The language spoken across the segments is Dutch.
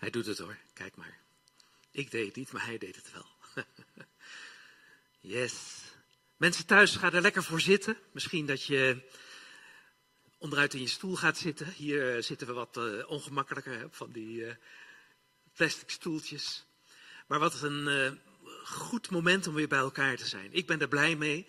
Hij doet het hoor, kijk maar. Ik deed het niet, maar hij deed het wel. yes. Mensen thuis, ga er lekker voor zitten. Misschien dat je onderuit in je stoel gaat zitten. Hier eh, zitten we wat uh, ongemakkelijker van die uh, plastic stoeltjes. Maar wat een goed moment om weer bij elkaar te zijn. Ik ben er blij mee.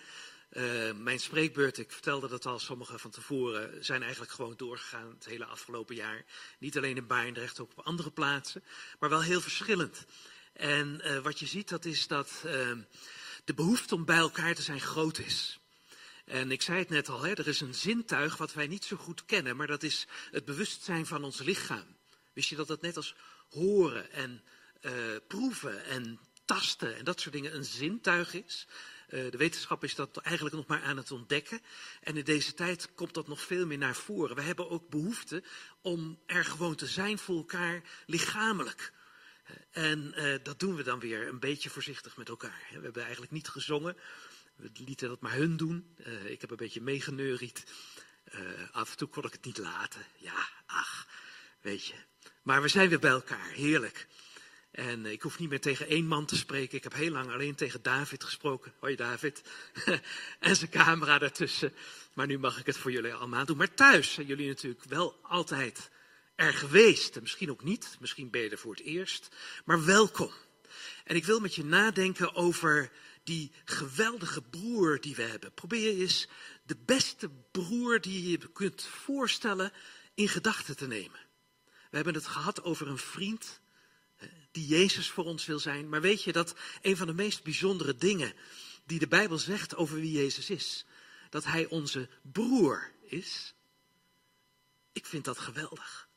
Uh, mijn spreekbeurt, ik vertelde dat al, sommige van tevoren zijn eigenlijk gewoon doorgegaan het hele afgelopen jaar. Niet alleen in Barendrecht, ook op andere plaatsen, maar wel heel verschillend. En uh, wat je ziet, dat is dat uh, de behoefte om bij elkaar te zijn groot is. En ik zei het net al, hè, er is een zintuig wat wij niet zo goed kennen, maar dat is het bewustzijn van ons lichaam. Wist je dat dat net als horen en proeven en tasten en dat soort dingen een zintuig is? Uh, de wetenschap is dat eigenlijk nog maar aan het ontdekken. En in deze tijd komt dat nog veel meer naar voren. We hebben ook behoefte om er gewoon te zijn voor elkaar lichamelijk. En uh, dat doen we dan weer een beetje voorzichtig met elkaar. We hebben eigenlijk niet gezongen. We lieten dat maar hun doen. Ik heb een beetje meegeneuried. af en toe kon ik het niet laten. Ja, ach, weet je. Maar we zijn weer bij elkaar. Heerlijk. En ik hoef niet meer tegen één man te spreken. Ik heb heel lang alleen tegen David gesproken. Hoi David. en zijn camera daartussen. Maar nu mag ik het voor jullie allemaal doen. Maar thuis zijn jullie natuurlijk wel altijd er geweest. Misschien ook niet. Misschien ben je er voor het eerst. Maar welkom. En ik wil met je nadenken over die geweldige broer die we hebben. Probeer eens de beste broer die je je kunt voorstellen in gedachten te nemen. We hebben het gehad over een vriend die Jezus voor ons wil zijn. Maar weet je dat een van de meest bijzondere dingen die de Bijbel zegt over wie Jezus is, dat Hij onze broer is? Ik vind dat geweldig.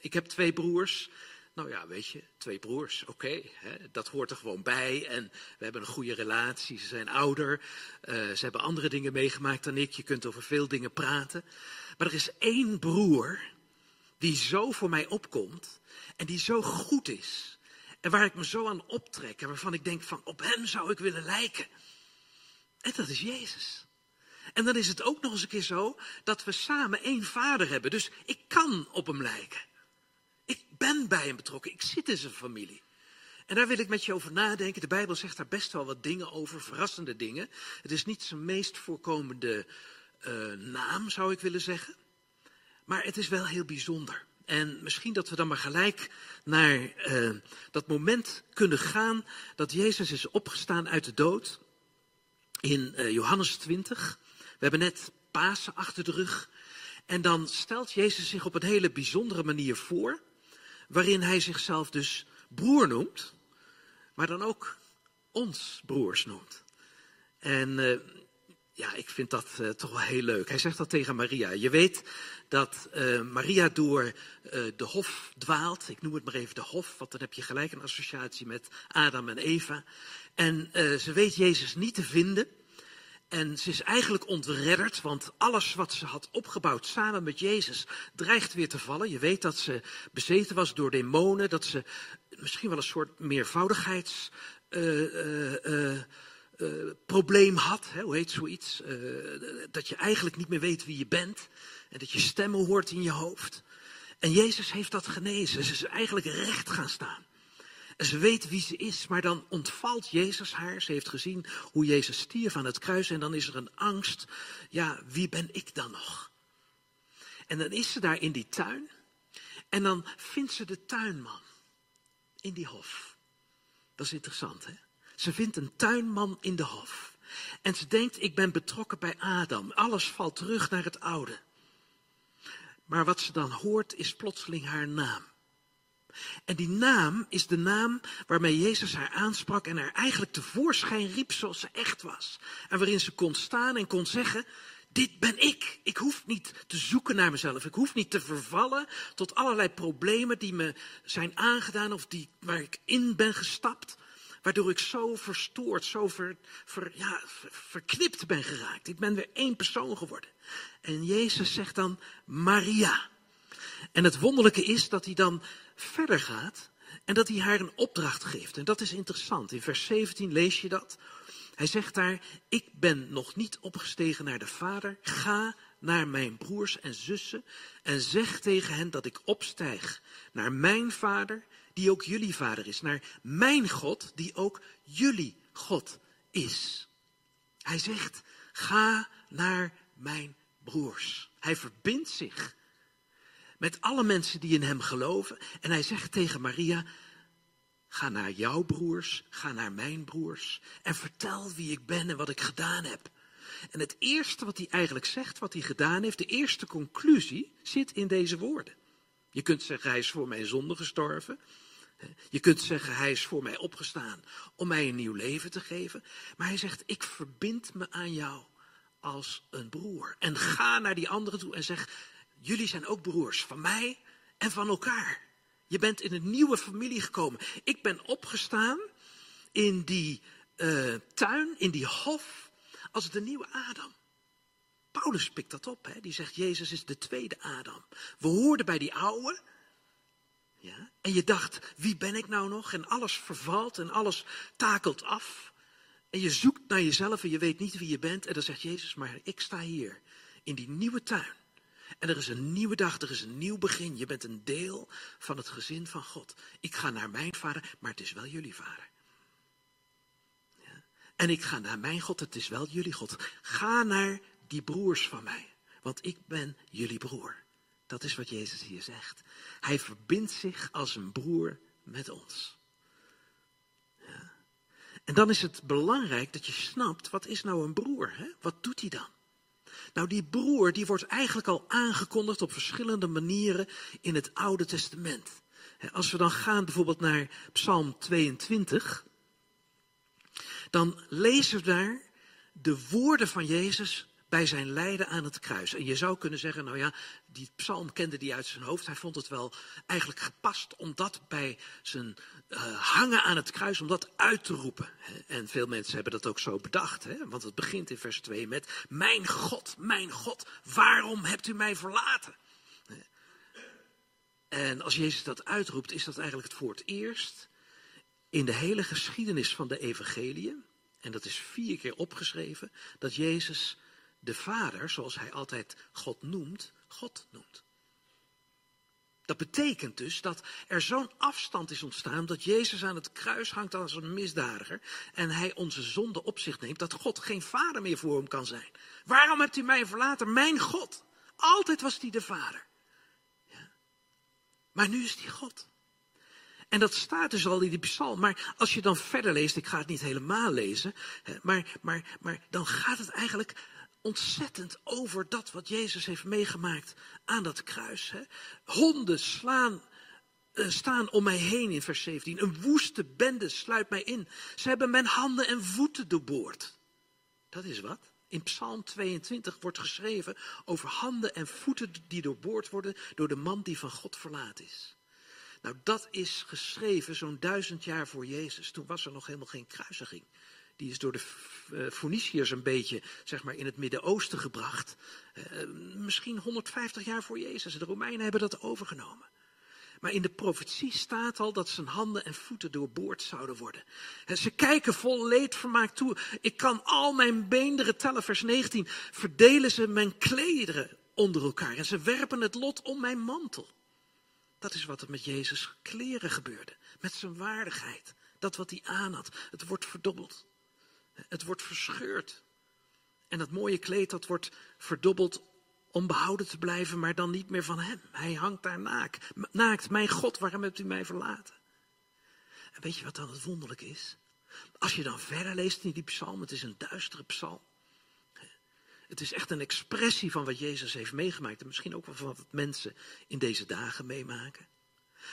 Ik heb twee broers. Nou ja, weet je, twee broers, oké, dat hoort er gewoon bij. En we hebben een goede relatie, ze zijn ouder, uh, ze hebben andere dingen meegemaakt dan ik. Je kunt over veel dingen praten. Maar er is één broer die zo voor mij opkomt en die zo goed is en waar ik me zo aan optrek en waarvan ik denk van op hem zou ik willen lijken. En dat is Jezus. En dan is het ook nog eens een keer zo dat we samen één vader hebben. Dus ik kan op hem lijken. Ik ben bij hem betrokken. Ik zit in zijn familie. En daar wil ik met je over nadenken. De Bijbel zegt daar best wel wat dingen over, verrassende dingen. Het is niet zijn meest voorkomende uh, naam, zou ik willen zeggen. Maar het is wel heel bijzonder. En misschien dat we dan maar gelijk naar uh, dat moment kunnen gaan dat Jezus is opgestaan uit de dood. In uh, Johannes 20. We hebben net Pasen achter de rug. En dan stelt Jezus zich op een hele bijzondere manier voor. Waarin hij zichzelf dus broer noemt. Maar dan ook ons broers noemt. En uh, ja, ik vind dat uh, toch wel heel leuk. Hij zegt dat tegen Maria. Je weet dat uh, Maria door uh, de hof dwaalt. Ik noem het maar even de hof, want dan heb je gelijk een associatie met Adam en Eva. En ze weet Jezus niet te vinden. En ze is eigenlijk ontredderd, want alles wat ze had opgebouwd samen met Jezus dreigt weer te vallen. Je weet dat ze bezeten was door demonen, dat ze misschien wel een soort meervoudigheids probleem had, hè, hoe heet zoiets, uh, dat je eigenlijk niet meer weet wie je bent en dat je stemmen hoort in je hoofd. En Jezus heeft dat genezen. Ze is eigenlijk recht gaan staan. En ze weet wie ze is, maar dan ontvalt Jezus haar. Ze heeft gezien hoe Jezus stierf aan het kruis en dan is er een angst. Ja, wie ben ik dan nog? En dan is ze daar in die tuin en dan vindt ze de tuinman in die hof. Dat is interessant, hè? Ze vindt een tuinman in de hof. En ze denkt, ik ben betrokken bij Adam. Alles valt terug naar het oude. Maar wat ze dan hoort is plotseling haar naam. En die naam is de naam waarmee Jezus haar aansprak en haar eigenlijk tevoorschijn riep zoals ze echt was. En waarin ze kon staan en kon zeggen, dit ben ik. Ik hoef niet te zoeken naar mezelf. Ik hoef niet te vervallen tot allerlei problemen die me zijn aangedaan of die, waar ik in ben gestapt. Waardoor ik zo verstoord, zo ver, ja, verknipt ben geraakt. Ik ben weer één persoon geworden. En Jezus zegt dan Maria. En het wonderlijke is dat hij dan verder gaat en dat hij haar een opdracht geeft. En dat is interessant. In vers 17 lees je dat. Hij zegt daar, ik ben nog niet opgestegen naar de Vader. Ga naar mijn broers en zussen en zeg tegen hen dat ik opstijg naar mijn Vader die ook jullie vader is. Naar mijn God, die ook jullie God is. Hij zegt, ga naar mijn broers. Hij verbindt zich met alle mensen die in hem geloven. En hij zegt tegen Maria, ga naar jouw broers, ga naar mijn broers en vertel wie ik ben en wat ik gedaan heb. En het eerste wat hij eigenlijk zegt, wat hij gedaan heeft, de eerste conclusie, zit in deze woorden. Je kunt zeggen, hij is voor mijn zonde gestorven. Je kunt zeggen, hij is voor mij opgestaan om mij een nieuw leven te geven. Maar hij zegt, ik verbind me aan jou als een broer. En ga naar die anderen toe en zeg, jullie zijn ook broers van mij en van elkaar. Je bent in een nieuwe familie gekomen. Ik ben opgestaan in die uh, tuin, in die hof, als de nieuwe Adam. Paulus pikt dat op, hè? die zegt Jezus is de tweede Adam. We hoorden bij die oude. Ja? En je dacht, wie ben ik nou nog? En alles vervalt en alles takelt af. En je zoekt naar jezelf en je weet niet wie je bent. En dan zegt Jezus, maar ik sta hier in die nieuwe tuin. En er is een nieuwe dag, er is een nieuw begin. Je bent een deel van het gezin van God. Ik ga naar mijn vader, maar het is wel jullie vader. Ja. En ik ga naar mijn God, het is wel jullie God. Ga naar die broers van mij, want ik ben jullie broer. Dat is wat Jezus hier zegt. Hij verbindt zich als een broer met ons. Ja. En dan is het belangrijk dat je snapt, wat is nou een broer? Hè? Wat doet hij dan? Nou, die broer die wordt eigenlijk al aangekondigd op verschillende manieren in het Oude Testament. Als we dan gaan bijvoorbeeld naar Psalm 22, dan lezen we daar de woorden van Jezus bij zijn lijden aan het kruis. En je zou kunnen zeggen, nou ja, die psalm kende hij uit zijn hoofd. Hij vond het wel eigenlijk gepast om dat bij zijn uh, hangen aan het kruis, om dat uit te roepen. En veel mensen hebben dat ook zo bedacht, hè? want het begint in vers 2 met, mijn God, mijn God, waarom hebt u mij verlaten? En als Jezus dat uitroept, is dat eigenlijk het voor het eerst in de hele geschiedenis van de evangeliën, en dat is vier keer opgeschreven, dat Jezus de Vader, zoals hij altijd God noemt, God noemt. Dat betekent dus dat er zo'n afstand is ontstaan dat Jezus aan het kruis hangt als een misdadiger en hij onze zonde op zich neemt, dat God geen vader meer voor hem kan zijn. Waarom hebt u mij verlaten? Mijn God. Altijd was hij de vader. Ja. Maar nu is hij God. En dat staat dus al in die psalm. Maar als je dan verder leest, ik ga het niet helemaal lezen, maar, maar, maar dan gaat het eigenlijk ontzettend over dat wat Jezus heeft meegemaakt aan dat kruis. Hè. Honden slaan, uh, staan om mij heen in vers 17. Een woeste bende sluit mij in. Ze hebben mijn handen en voeten doorboord. Dat is wat. In Psalm 22 wordt geschreven over handen en voeten die doorboord worden door de man die van God verlaat is. Nou, dat is geschreven zo'n duizend jaar voor Jezus. Toen was er nog helemaal geen kruisiging die is door de uh, Phoeniciërs een beetje zeg maar, in het Midden-Oosten gebracht. Uh, misschien 150 jaar voor Jezus. De Romeinen hebben dat overgenomen. Maar in de profetie staat al dat zijn handen en voeten doorboord zouden worden. En ze kijken vol leedvermaak toe. Ik kan al mijn beenderen tellen, vers 19. Verdelen ze mijn klederen onder elkaar en ze werpen het lot om mijn mantel. Dat is wat er met Jezus kleren gebeurde. Met zijn waardigheid. Dat wat hij aan had. Het wordt verdobbeld. Het wordt verscheurd. En dat mooie kleed dat wordt verdobbeld om behouden te blijven, maar dan niet meer van hem. Hij hangt daar naakt. naakt. Mijn God, waarom hebt u mij verlaten? En weet je wat dan het wonderlijk is? Als je dan verder leest in die psalm, het is een duistere psalm. Het is echt een expressie van wat Jezus heeft meegemaakt. En misschien ook wel van wat mensen in deze dagen meemaken.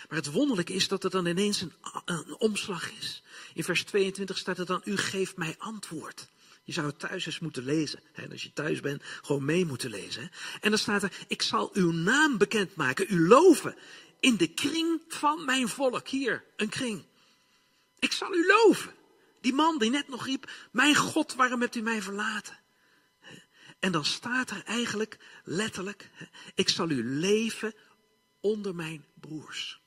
Maar het wonderlijke is dat er dan ineens een, een, omslag is. In vers 22 staat er dan, u geeft mij antwoord. Je zou het thuis eens moeten lezen. Hè? Als je thuis bent, gewoon mee moeten lezen. En dan staat er, ik zal uw naam bekendmaken, u loven. In de kring van mijn volk. Hier, een kring. Ik zal u loven. Die man die net nog riep, mijn God, waarom hebt u mij verlaten? En dan staat er eigenlijk letterlijk, ik zal u leven onder mijn broers.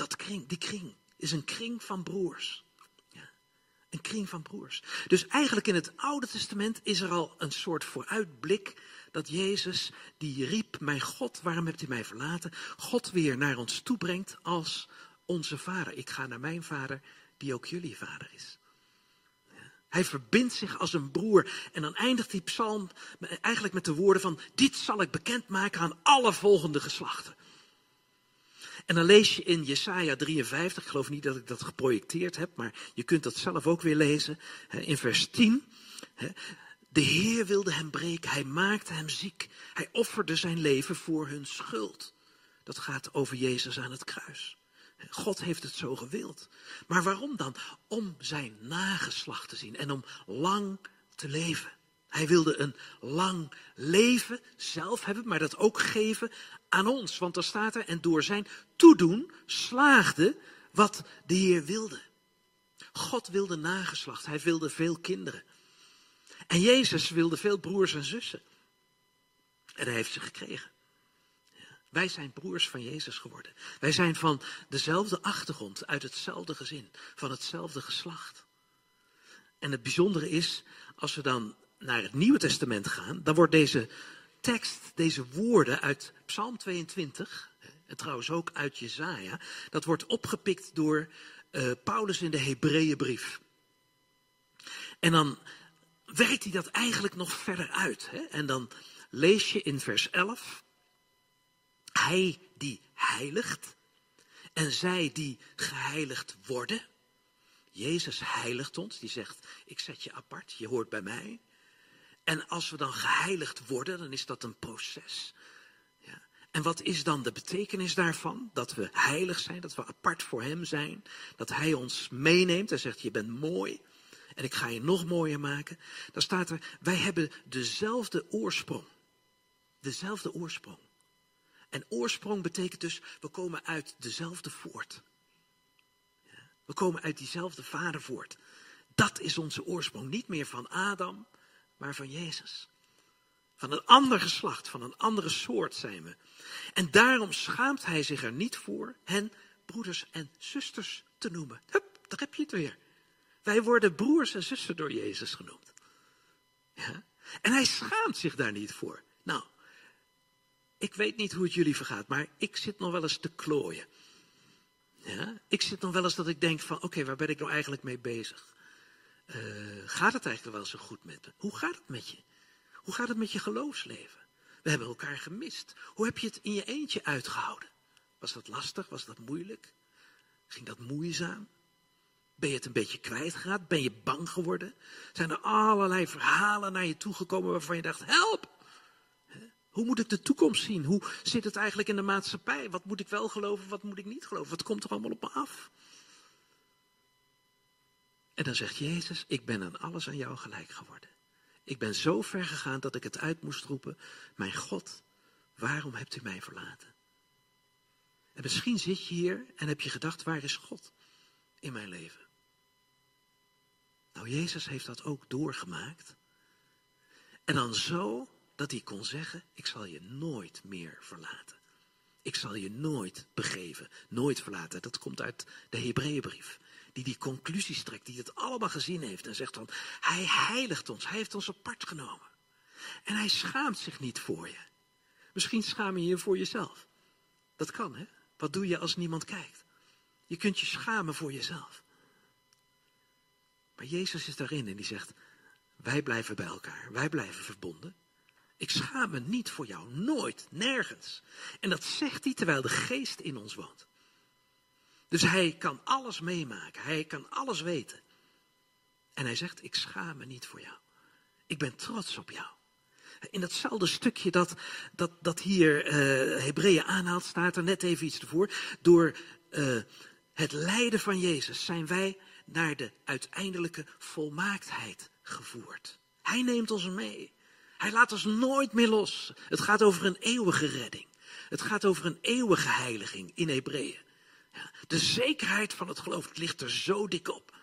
Dat kring, die kring is een kring van broers. Ja. Een kring van broers. Dus eigenlijk in het Oude Testament is er al een soort vooruitblik dat Jezus, die riep, mijn God, waarom hebt u mij verlaten? God weer naar ons toe brengt als onze vader. Ik ga naar mijn vader, die ook jullie vader is. Hij verbindt zich als een broer. En dan eindigt die psalm eigenlijk met de woorden van, dit zal ik bekendmaken aan alle volgende geslachten. En dan lees je in Jesaja 53, ik geloof niet dat ik dat geprojecteerd heb, maar je kunt dat zelf ook weer lezen, in vers 10. De Heer wilde hem breken, hij maakte hem ziek, hij offerde zijn leven voor hun schuld. Dat gaat over Jezus aan het kruis. God heeft het zo gewild. Maar waarom dan? Om zijn nageslacht te zien en om lang te leven. Hij wilde een lang leven zelf hebben, maar dat ook geven aan ons. Want er staat er, en door zijn toedoen slaagde wat de Heer wilde. God wilde nageslacht, hij wilde veel kinderen. En Jezus wilde veel broers en zussen. En hij heeft ze gekregen. Wij zijn broers van Jezus geworden. Wij zijn van dezelfde achtergrond, uit hetzelfde gezin, van hetzelfde geslacht. En het bijzondere is, als we dan naar het Nieuwe Testament gaan, dan wordt deze tekst, deze woorden uit Psalm 22, en trouwens ook uit Jezaja, dat wordt opgepikt door uh, Paulus in de Hebreeënbrief. En dan werkt hij dat eigenlijk nog verder uit. Hè? En dan lees je in vers 11, hij die heiligt en zij die geheiligd worden. Jezus heiligt ons, die zegt, ik zet je apart, je hoort bij mij. En als we dan geheiligd worden, dan is dat een proces. Ja. En wat is dan de betekenis daarvan? Dat we heilig zijn, dat we apart voor Hem zijn, dat Hij ons meeneemt en zegt, je bent mooi en ik ga je nog mooier maken. Dan staat er, wij hebben dezelfde oorsprong. Dezelfde oorsprong. En oorsprong betekent dus, we komen uit dezelfde voort. We komen uit diezelfde vader voort. Dat is onze oorsprong. Niet meer van Adam, maar van Jezus. Van een ander geslacht, van een andere soort zijn we. En daarom schaamt hij zich er niet voor hen broeders en zusters te noemen. Hup, daar heb je het weer. Wij worden broers en zussen door Jezus genoemd. Ja? En hij schaamt zich daar niet voor. Nou, ik weet niet hoe het jullie vergaat, maar ik zit nog wel eens te klooien. Ja? Ik zit nog wel eens dat ik denk van, oké, waar ben ik nou eigenlijk mee bezig? Uh, gaat het eigenlijk wel zo goed met me? Hoe gaat het met je? Hoe gaat het met je geloofsleven? We hebben elkaar gemist. Hoe heb je het in je eentje uitgehouden? Was dat lastig? Was dat moeilijk? Ging dat moeizaam? Ben je het een beetje kwijtgeraakt? Ben je bang geworden? Zijn er allerlei verhalen naar je toegekomen waarvan je dacht, help! Hoe moet ik de toekomst zien? Hoe zit het eigenlijk in de maatschappij? Wat moet ik wel geloven, wat moet ik niet geloven? Wat komt er allemaal op me af? En dan zegt Jezus, ik ben aan alles aan jou gelijk geworden. Ik ben zo ver gegaan dat ik het uit moest roepen, mijn God, waarom hebt u mij verlaten? En misschien zit je hier en heb je gedacht, waar is God in mijn leven? Nou, Jezus heeft dat ook doorgemaakt. En dan zo dat hij kon zeggen, ik zal je nooit meer verlaten. Ik zal je nooit begeven, nooit verlaten. Dat komt uit de Hebreeënbrief. Die die conclusies trekt, die het allemaal gezien heeft en zegt dan, hij heiligt ons, hij heeft ons apart genomen. En hij schaamt zich niet voor je. Misschien schaam je je voor jezelf. Dat kan, hè? Wat doe je als niemand kijkt? Je kunt je schamen voor jezelf. Maar Jezus is daarin en die zegt, wij blijven bij elkaar, wij blijven verbonden. Ik schaam me niet voor jou, nooit, nergens. En dat zegt hij terwijl de geest in ons woont. Dus hij kan alles meemaken, hij kan alles weten. En hij zegt, ik schaam me niet voor jou. Ik ben trots op jou. In datzelfde stukje dat, dat, dat hier uh, Hebreeën aanhaalt, staat er net even iets ervoor. Door uh, het lijden van Jezus zijn wij naar de uiteindelijke volmaaktheid gevoerd. Hij neemt ons mee. Hij laat ons nooit meer los. Het gaat over een eeuwige redding. Het gaat over een eeuwige heiliging in Hebreeën. De zekerheid van het geloof ligt er zo dik op.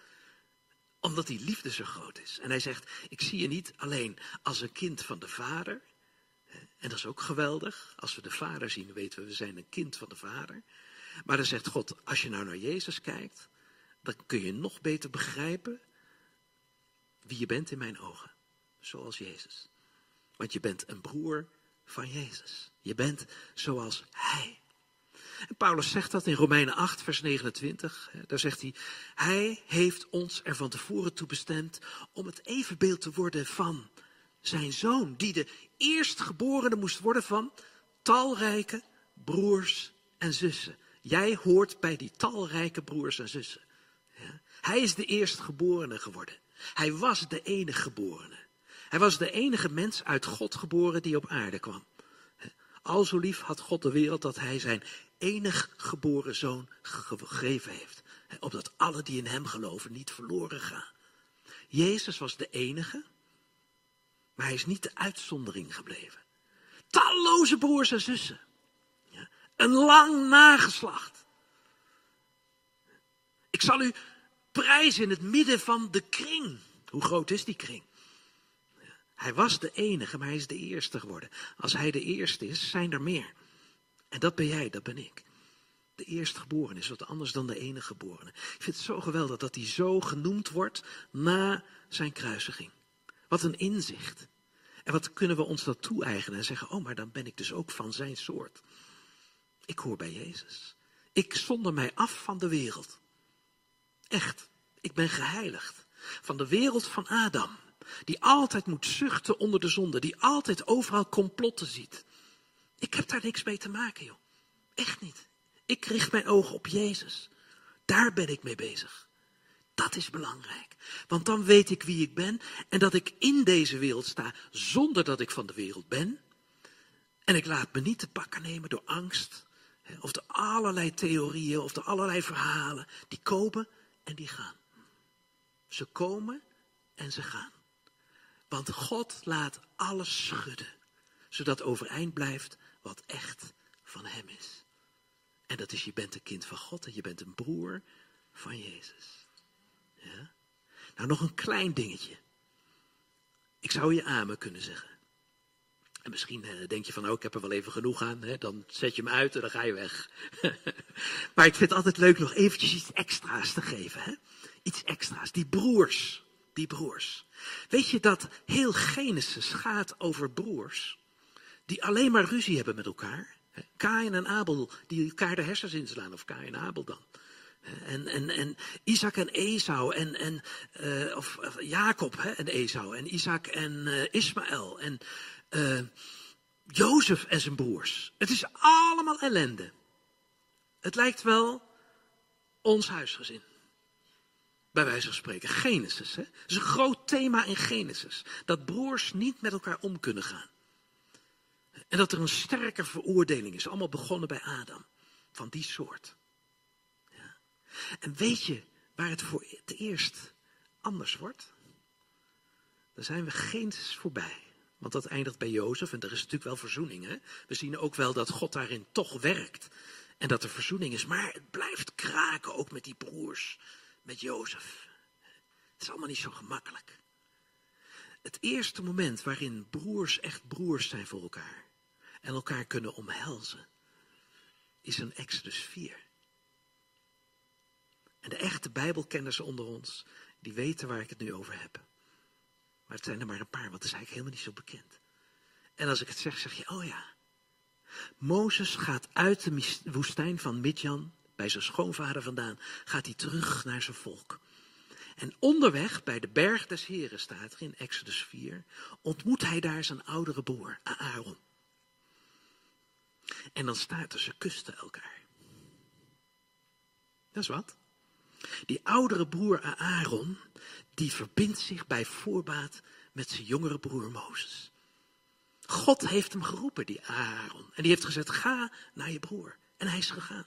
Omdat die liefde zo groot is. En hij zegt, ik zie je niet alleen als een kind van de vader. En dat is ook geweldig. Als we de vader zien, weten we, we zijn een kind van de vader. Maar dan zegt God, als je nou naar Jezus kijkt, dan kun je nog beter begrijpen wie je bent in mijn ogen. Zoals Jezus. Want je bent een broer van Jezus. Je bent zoals Hij. En Paulus zegt dat in Romeinen 8, vers 29. Daar zegt hij, Hij heeft ons er van tevoren toe bestemd om het evenbeeld te worden van zijn zoon, die de eerstgeborene moest worden van talrijke broers en zussen. Jij hoort bij die talrijke broers en zussen. Hij is de eerstgeborene geworden. Hij was de enige geborene. Hij was de enige mens uit God geboren die op aarde kwam. Al zo lief had God de wereld dat hij zijn enig geboren zoon gegeven heeft. Opdat alle die in hem geloven niet verloren gaan. Jezus was de enige, maar hij is niet de uitzondering gebleven. Talloze broers en zussen. Een lang nageslacht. Ik zal u prijzen in het midden van de kring. Hoe groot is die kring? Hij was de enige, maar hij is de eerste geworden. Als hij de eerste is, zijn er meer. En dat ben jij, dat ben ik. De eerstgeboren is wat anders dan de enige geborene. Ik vind het zo geweldig dat hij zo genoemd wordt na zijn kruisiging. Wat een inzicht. En wat kunnen we ons dat toe-eigenen en zeggen, oh, maar dan ben ik dus ook van zijn soort. Ik hoor bij Jezus. Ik zonder mij af van de wereld. Echt, ik ben geheiligd. Van de wereld van Adam. Die altijd moet zuchten onder de zonde. Die altijd overal complotten ziet. Ik heb daar niks mee te maken, joh. Echt niet. Ik richt mijn ogen op Jezus. Daar ben ik mee bezig. Dat is belangrijk. Want dan weet ik wie ik ben en dat ik in deze wereld sta zonder dat ik van de wereld ben. En ik laat me niet te pakken nemen door angst. Of de allerlei theorieën of de allerlei verhalen. Die komen en die gaan. Ze komen en ze gaan. Want God laat alles schudden, zodat overeind blijft wat echt van Hem is. En dat is, je bent een kind van God en je bent een broer van Jezus. Ja? Nou, nog een klein dingetje. Ik zou je amen kunnen zeggen. En misschien eh, denk je van, oh, ik heb er wel even genoeg aan. Hè? Dan zet je hem uit en dan ga je weg. maar ik vind het altijd leuk nog eventjes iets extra's te geven. Hè? Iets extra's. Die broers. Die broers. Weet je dat heel Genesis gaat over broers die alleen maar ruzie hebben met elkaar? Kain en Abel, die elkaar de hersens inslaan, of Kain en Abel dan. En, en, en Isaac en Esau, en, en, uh, of, Jacob hè, en Esau, en Isaac en uh, Ismaël, en uh, Jozef en zijn broers. Het is allemaal ellende. Het lijkt wel ons huisgezin. Bij wijze van spreken. Genesis. Hè? Is een groot thema in Genesis. Dat broers niet met elkaar om kunnen gaan. En dat er een sterke veroordeling is. Allemaal begonnen bij Adam. Van die soort. Ja. En weet je waar het voor het eerst anders wordt? Dan zijn we Genesis voorbij. Want dat eindigt bij Jozef en er is natuurlijk wel verzoening. Hè? We zien ook wel dat God daarin toch werkt. En dat er verzoening is. Maar het blijft kraken ook met die broers. Met Jozef. Het is allemaal niet zo gemakkelijk. Het eerste moment waarin broers echt broers zijn voor elkaar. En elkaar kunnen omhelzen. Is een Exodus 4. En de echte Bijbelkenners onder ons. Die weten waar ik het nu over heb. Maar het zijn er maar een paar, want het is eigenlijk helemaal niet zo bekend. En als ik het zeg, zeg je, oh ja. Mozes gaat uit de woestijn van Midjan, bij zijn schoonvader vandaan, gaat hij terug naar zijn volk. En onderweg, bij de berg des Heren staat er in Exodus 4, ontmoet hij daar zijn oudere broer, Aaron. En dan staat er, ze kusten elkaar. Dat is wat. Die oudere broer Aaron, die verbindt zich bij voorbaat met zijn jongere broer Mozes. God heeft hem geroepen, die Aaron. En die heeft gezegd, ga naar je broer. En hij is gegaan.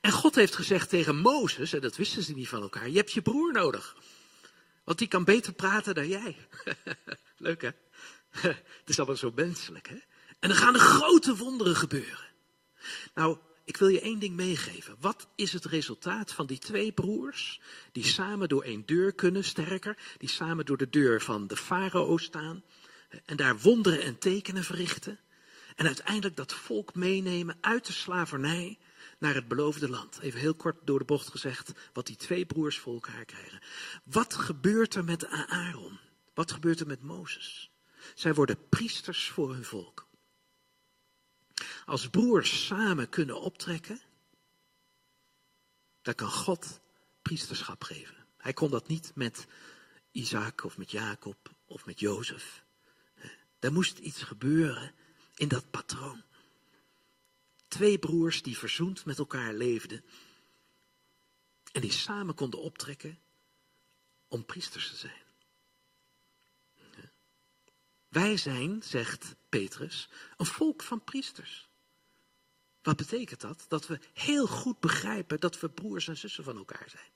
En God heeft gezegd tegen Mozes, en dat wisten ze niet van elkaar, je hebt je broer nodig. Want die kan beter praten dan jij. Leuk hè? Het is allemaal zo menselijk hè? En dan gaan er grote wonderen gebeuren. Nou, ik wil je één ding meegeven. Wat is het resultaat van die twee broers die samen door één deur kunnen, sterker, die samen door de deur van de farao staan en daar wonderen en tekenen verrichten en uiteindelijk dat volk meenemen uit de slavernij naar het beloofde land. Even heel kort door de bocht gezegd wat die twee broers voor elkaar krijgen. Wat gebeurt er met Aaron? Wat gebeurt er met Mozes? Zij worden priesters voor hun volk. Als broers samen kunnen optrekken, dan kan God priesterschap geven. Hij kon dat niet met Isaac of met Jacob of met Jozef. Er moest iets gebeuren in dat patroon. Twee broers die verzoend met elkaar leefden en die samen konden optrekken om priesters te zijn. Wij zijn, zegt Petrus, een volk van priesters. Wat betekent dat? Dat we heel goed begrijpen dat we broers en zussen van elkaar zijn.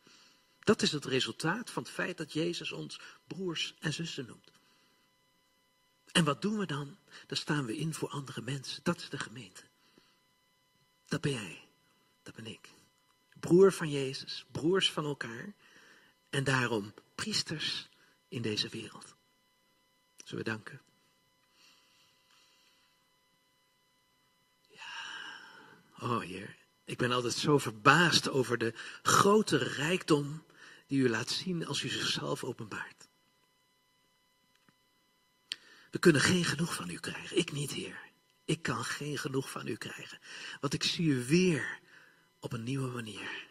Dat is het resultaat van het feit dat Jezus ons broers en zussen noemt. En wat doen we dan? Dan staan we in voor andere mensen. Dat is de gemeente. Dat ben jij. Dat ben ik. Broer van Jezus, broers van elkaar. En daarom priesters in deze wereld. Zullen we danken? Oh Heer, ik ben altijd zo verbaasd over de grote rijkdom die u laat zien als u zichzelf openbaart. We kunnen geen genoeg van u krijgen. Ik niet, Heer. Ik kan geen genoeg van u krijgen. Want ik zie u weer op een nieuwe manier.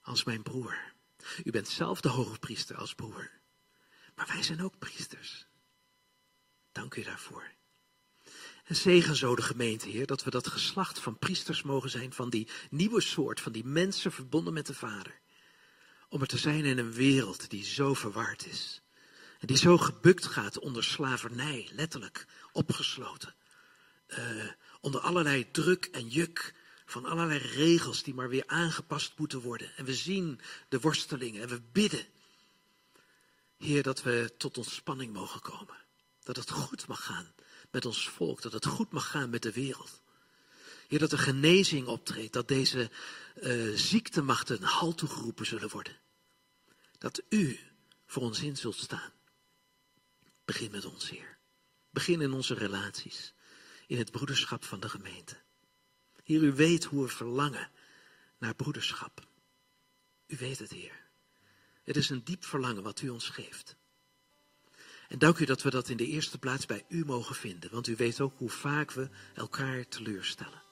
Als mijn broer. U bent zelf de hoge priester als broer. Maar wij zijn ook priesters. Dank u daarvoor. En zegen zo de gemeente, Heer, dat we dat geslacht van priesters mogen zijn, van die nieuwe soort, van die mensen verbonden met de Vader. Om er te zijn in een wereld die zo verward is. En die zo gebukt gaat onder slavernij, letterlijk, opgesloten. Uh, onder allerlei druk en juk van allerlei regels die maar weer aangepast moeten worden. En we zien de worstelingen en we bidden, Heer, dat we tot ontspanning mogen komen. Dat het goed mag gaan met ons volk, dat het goed mag gaan met de wereld. Heer, dat er genezing optreedt, dat deze uh, ziektemachten een halt toegeroepen zullen worden. Dat u voor ons in zult staan. Begin met ons, Heer. Begin in onze relaties, in het broederschap van de gemeente. Heer, u weet hoe we verlangen naar broederschap. U weet het, Heer. Het is een diep verlangen wat u ons geeft. En dank u dat we dat in de eerste plaats bij u mogen vinden, want u weet ook hoe vaak we elkaar teleurstellen.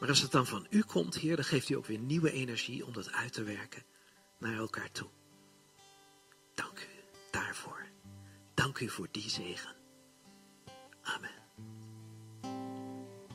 Maar als het dan van u komt, Heer, dan geeft u ook weer nieuwe energie om dat uit te werken naar elkaar toe. Dank u daarvoor. Dank u voor die zegen. Amen.